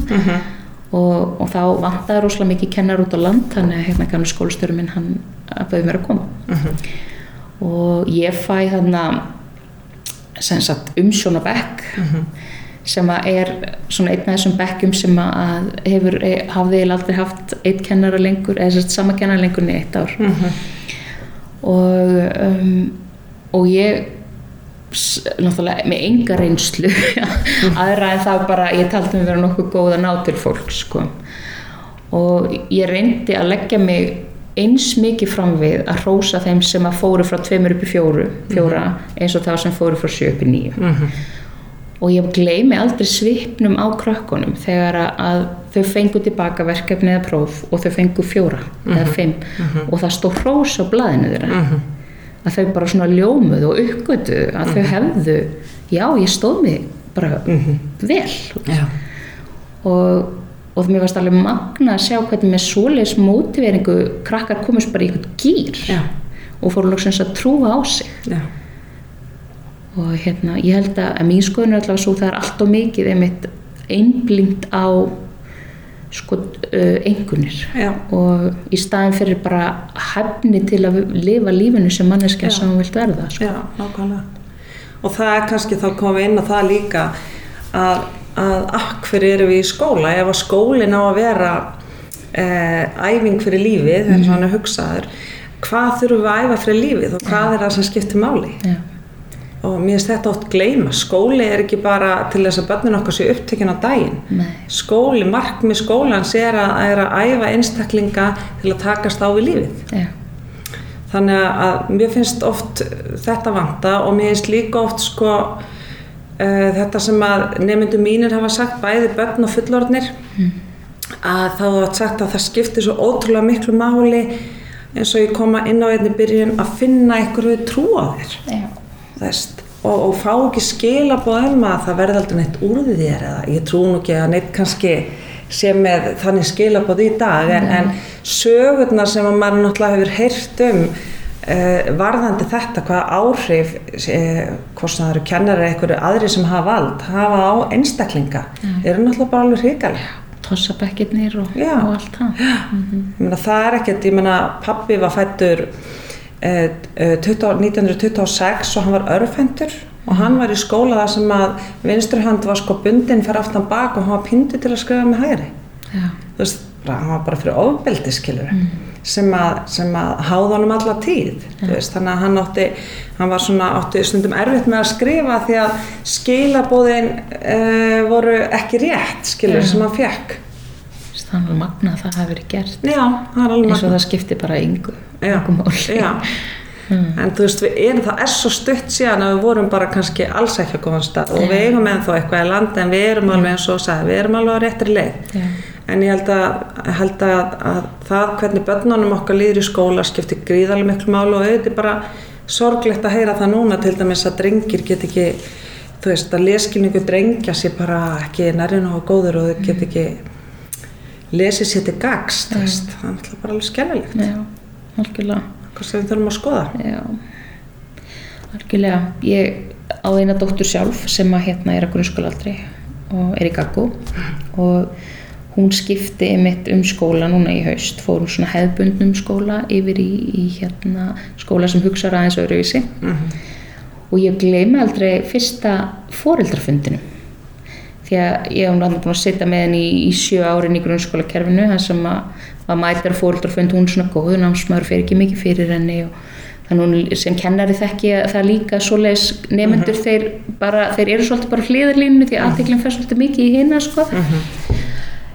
Og, og þá vantaði rosalega mikið kennar út á land þannig að hérna gamla skólastöru minn hann að bauði mér að koma og ég fæ sem sagt umsjóna bekk sem að er svona einn af þessum bekkjum sem að hefur, hafði eiginlega aldrei haft eitt kennara lengur, eða að sama kennara lengur en í eitt ár og um, og ég náttúrulega með enga reynslu [LAUGHS] aðra en það bara ég taldi mig vera nokkuð góð að ná til fólk sko. og ég reyndi að leggja mig eins mikið fram við að hrósa þeim sem að fóru frá tveimur upp í fjóru, fjóra eins og það sem fóru frá sjö upp í nýju og ég gleymi aldrei svipnum á krökkunum þegar að- þau fengu tilbaka verkefni eða próf og þau fengu fjóra eða fimm. Og það stóð hrós á blaðinu þeirra. Að þau bara svona ljómuðu og uppgötu að þau hefðu já ég stóð mig bara vel.
Já,
og, og mér varst alveg magna að sjá hvernig með svoleiðis mótiveringu krakkar komist bara í eitthvað gýr
já,
og fóru loksins að trúa á sig
já.
og hérna, ég held að, að mín skoðun er allavega svo það er allt og mikið einmitt einblind á sko uh, engunir
Já.
og í staðin fyrir bara hefni til að lifa lífinu sem manneskja sem hún vilt verða sko.
Og það er kannski þá komum við inn á það líka að, að akkur eru við í skóla ef að skólinn á að vera eh, æfing fyrir lífið, eins og hann er hugsaður, hvað þurfum við að æfa fyrir lífið og hvað er það sem skiptir máli?
Já.
Og mér finnst þetta oft gleyma. Skóli er ekki bara til þess að börnin okkar sé upptekinn á daginn.
Nei.
Skóli, markmið skólans er að, er að æfa einstaklinga til að takast á við lífið.
Já.
Þannig að mér finnst oft þetta vanta og mér finnst líka oft sko þetta sem að nefndu mínir hafa sagt bæði börn og fullorðnir að þá hafa sagt að það skiptir svo ótrúlega miklu máli eins og ég koma inn á einni byrjun að finna einhverju trú á þér. Þess, og, og fá ekki skilabóð um að það verði aldrei neitt úr þér eða ég trú nú ekki að neitt kannski sé með þannig skilabóð í dag en, en sögurnar sem að maður náttúrulega hefur heyrt um varðandi þetta hvaða áhrif uh, hvort sem það eru kennarar eða einhverju aðri sem hafa vald hafa á einstaklinga eru náttúrulega bara alveg hrikalega
tossabekkirnir og, og allt það.
Ég meina, það er ekkert, ég meina, pappi var fættur eh, eh, 20, 1926 og hann var örfendur og hann var í skóla þar sem að vinstri hönd var sko bundin fyrir aftan bak og hann var pindi til að skrifa með hægri. Þú veist, hann var bara fyrir ofbeldi, skilur sem, að, sem að háða honum alla tíð, þú veist, þannig að hann átti, hann var svona, átti stundum erfitt með að skrifa því að skilabóðin uh, voru ekki rétt, skilur,
Já.
sem hann fekk.
þannig að magna að það hafi verið gert.
Já, það er alveg
eins og það skipti bara yngu
Já, já. [LAUGHS] En þú veist, við erum, það er svo stutt síðan að við vorum bara kannski alls ekki að koma á stað og við eigum ennþá eitthvað í landi en við erum alveg eins og sagði, við erum alveg á réttri leið. En ég held að, held að, að það hvernig börnunum okkar líður í skóla skiptir gríðarlega miklu málu og auðvitað bara sorglegt að heyra það núna til dæmis að drengir get ekki, þú veist, að leskilningu drengja sé bara ekki nærinn og góður og þau get ekki lesið sér til gags, það er bara alveg skemmilegt.
Já, algjörlega
Hvað sem við þurfum að skoða.
Já, algjörlega. Ég á eina dóttur sjálf sem að hérna er að grunnskólaaldri og er í gaggu og hún skipti einmitt um skóla núna í haust, fór hún svona hefðbundnum skóla yfir í, í hérna skóla sem hugsaður aðeins öðruvísi. Og ég gleymi aldrei fyrsta foreldrafundinum. Því að ég hef náttúrulega búin að setja með henni í, í sjö árin í grunnskólakerfinu þar sem að, að mætar fóreldrafund hún svona góðu námsmaður fer ekki mikið fyrir henni og þannig hún sem kennari þekki að það líka svoleiðis nefnendur þeir bara, þeir eru svolítið bara hliðarlínu því að aðteklinn fer svolítið mikið í hina sko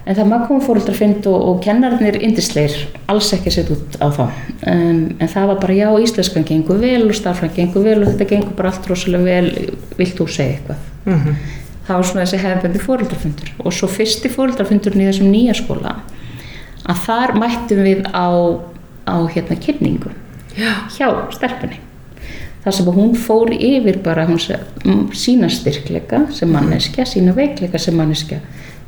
en það maður komið fóreldrafund og, og kennararnir indisleir alls ekki setja út á þá. Um, en það var bara já, íslenskan gengur vel og starfran gengur vel og þetta gengur bara allt rosalega vel. Vilt þú segja eitthvað? Það var svona þessi hefðböndi fóreldrafundur og svo fyrsti fóreldrafundurinn í þessum nýja skóla að þar mættum við á, á hérna kynningu
Já.
hjá stelpunni. Þar sem hún fór yfir bara hún, sína styrkleika sem manneskja, sína veikleika sem manneskja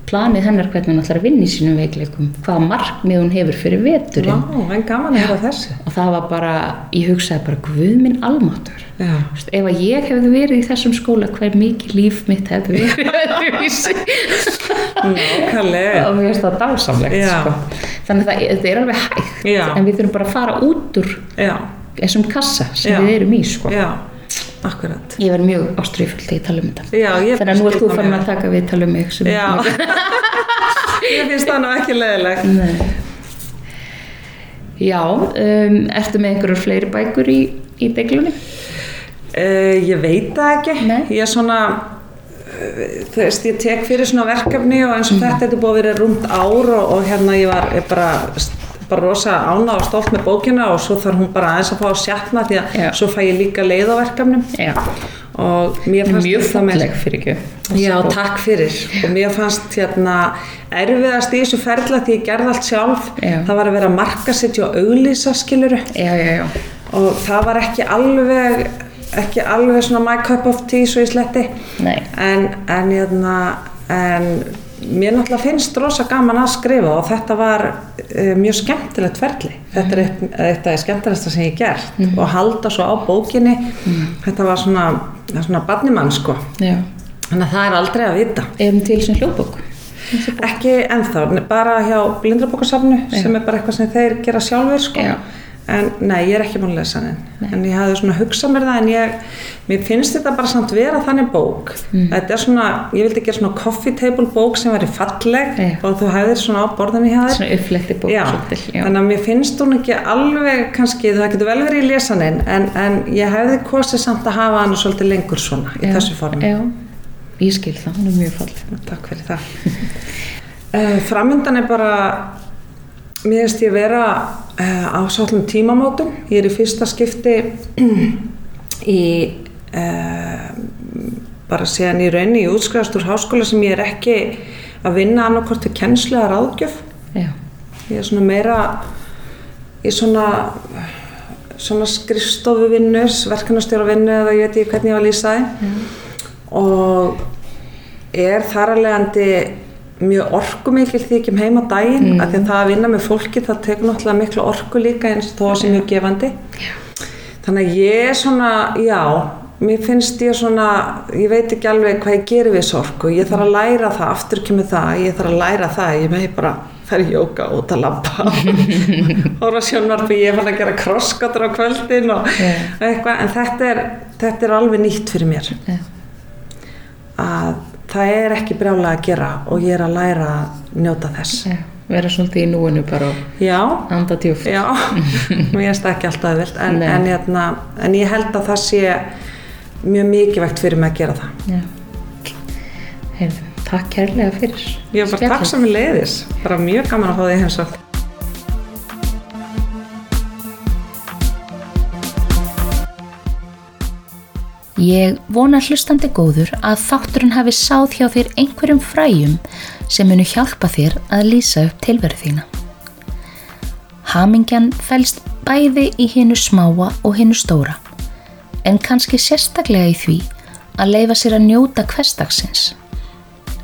planið hennar hvernig hún ætlar að vinna í sínum veikleikum hvaða markmið hún hefur fyrir veturinn
Vá, en gaman að heyra þessu.
og það var bara, ég hugsaði bara guð minn veist, ef að ég hefði verið í þessum skóla hver mikið líf mitt hefði verið [LAUGHS] og mér finnst það dásamlegt sko. þannig að það, þetta er alveg hægt
Já.
en við þurfum bara að fara út úr
Já,
þessum kassa sem
Já.
við erum í sko.
Akkurat.
ég verð mjög ástriðfull þegar ég tala um þetta
Já, ég
þannig að nú ert þú
það
farin
mjög
að taka við tala um mig sem
Já. [LAUGHS] Ég finnst það nú ekki leðilegt.
Nei. já, um, ertu með einhverjar fleiri bækur í, í deglunni?
Uh, ég veit það ekki.
Nei.
Ég er svona, uh, þú veist, ég tek fyrir svona verkefni og eins og þetta þetta er búið að vera rúmt ár og, og hérna ég var ég bara, bara rosa ána og stolt með bókina og svo þarf hún bara aðeins að fá að sjatna því að
Já.
svo fæ ég líka leið á verkefnum.
Já,
og mér fannst
mjög falleg fyrir ekki
Já, takk fyrir. Og mér fannst hérna erfiðast í þessu ferla því ég gerði allt sjálf.
Já.
það var að vera markasetja og auglýsa skiluru
já, já, já,
og það var ekki alveg ekki alveg svona my cup of tea svo ég sletti. En, en, hérna, en mér náttúrulega finnst rosa gaman að skrifa og þetta var uh, mjög skemmtilegt ferli. Þetta er eitt, eitt af því skemmtilegsta sem ég gert og halda svo á bókinni. Þetta var svona, það svona barnimann sko.
Já.
þannig að það er aldrei að vita.
Erum til sem hljóðbók?
Ekki ennþá, bara hjá blindrabókasafnu sem er bara eitthvað sem þeir gera sjálfur sko.
Já.
En nei, ég er ekki búin að lesa hann en ég hafði svona hugsað mér það en ég, mér finnst þetta bara samt vera þannig bók. Þetta er svona, ég vildi gera svona coffee table bók sem væri falleg
Já.
og þú hefðir svona á borðinu hjá þér.
Svona uppfletti bók
Já,
svolítil, já.
þannig að mér finnst hún ekki alveg kannski, það getur vel verið í lesanin en, en ég hefði kosið samt að hafa hann svolítið lengur svona í þessu formi.
Já, ég skil það, hún er mjög falleg.
Takk fyrir það. uh, [LAUGHS] framundan er bara, mér finnst ég vera uh, á svolum tímamótum. Ég er í fyrsta skipti [CLEARS THROAT] í, uh, bara síðan í raunni í útskrifast úr háskóla sem ég er ekki að vinna annarkort við kennslu eða ráðgjöf.
já,
Ég er svona meira í svona, svona skrifstofu vinnu, verkanastjóra vinnu eða ég veit ekki hvernig ég var að lýsa þið. Og er þar að leiðandi mjög orkumikil því ég kem heim á daginn mm. af því að það að vinna með fólki það tekur náttúrulega miklu orku líka eins og þó sem mjög gefandi. Þannig að ég er svona, já, mér finnst ég svona, ég veit ekki alveg hvað ég gerir við sorku, ég þarf að læra það, aftur kemur það, ég þarf að læra það, ég megi bara fer jóka út að labba hóra [LAUGHS] sjónvarpi, ég fann að gera krosskatur á kvöldin og
Yeah.
eitthvað, en þetta er, þetta er alveg nýtt fyrir mér
Já.
að það er ekki brjálega að gera og ég er að læra að njóta þess.
Já, vera svolítið í núinu bara og
já,
anda djúft.
já. [LAUGHS] Mér það ekki alltaf auðvelt en, en, hérna, en ég held að það sé mjög mikilvægt fyrir mig að gera það.
Já. Heyrðu, takk kærlega fyrir.
ég er bara takk sem ég leiðis bara mjög gaman að fá því heimsókn
Ég vona hlustandi góður að þátturinn hafi sáð hjá þér einhverjum fræjum sem munu hjálpa þér að lýsa upp tilveru þína. Hamingjan fælst bæði í hinnu smáa og hinnu stóra, en kannski sérstaklega í því að leifa sér að njóta hverstagsins.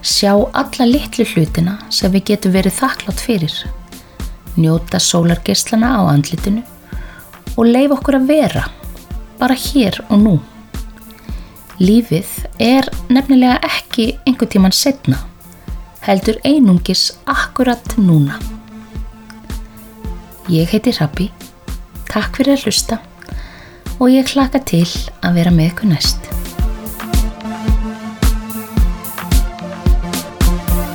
Sjá alla litlu hlutina sem við getum verið þakklátt fyrir. Njóta sólargeislana á andlitinu og leifa okkur að vera, bara hér og nú. Lífið er nefnilega ekki einhver tíman setna, heldur einungis akkurat núna. Ég heiti Rappi, takk fyrir að hlusta og ég hlaka til að vera með ykkur næst.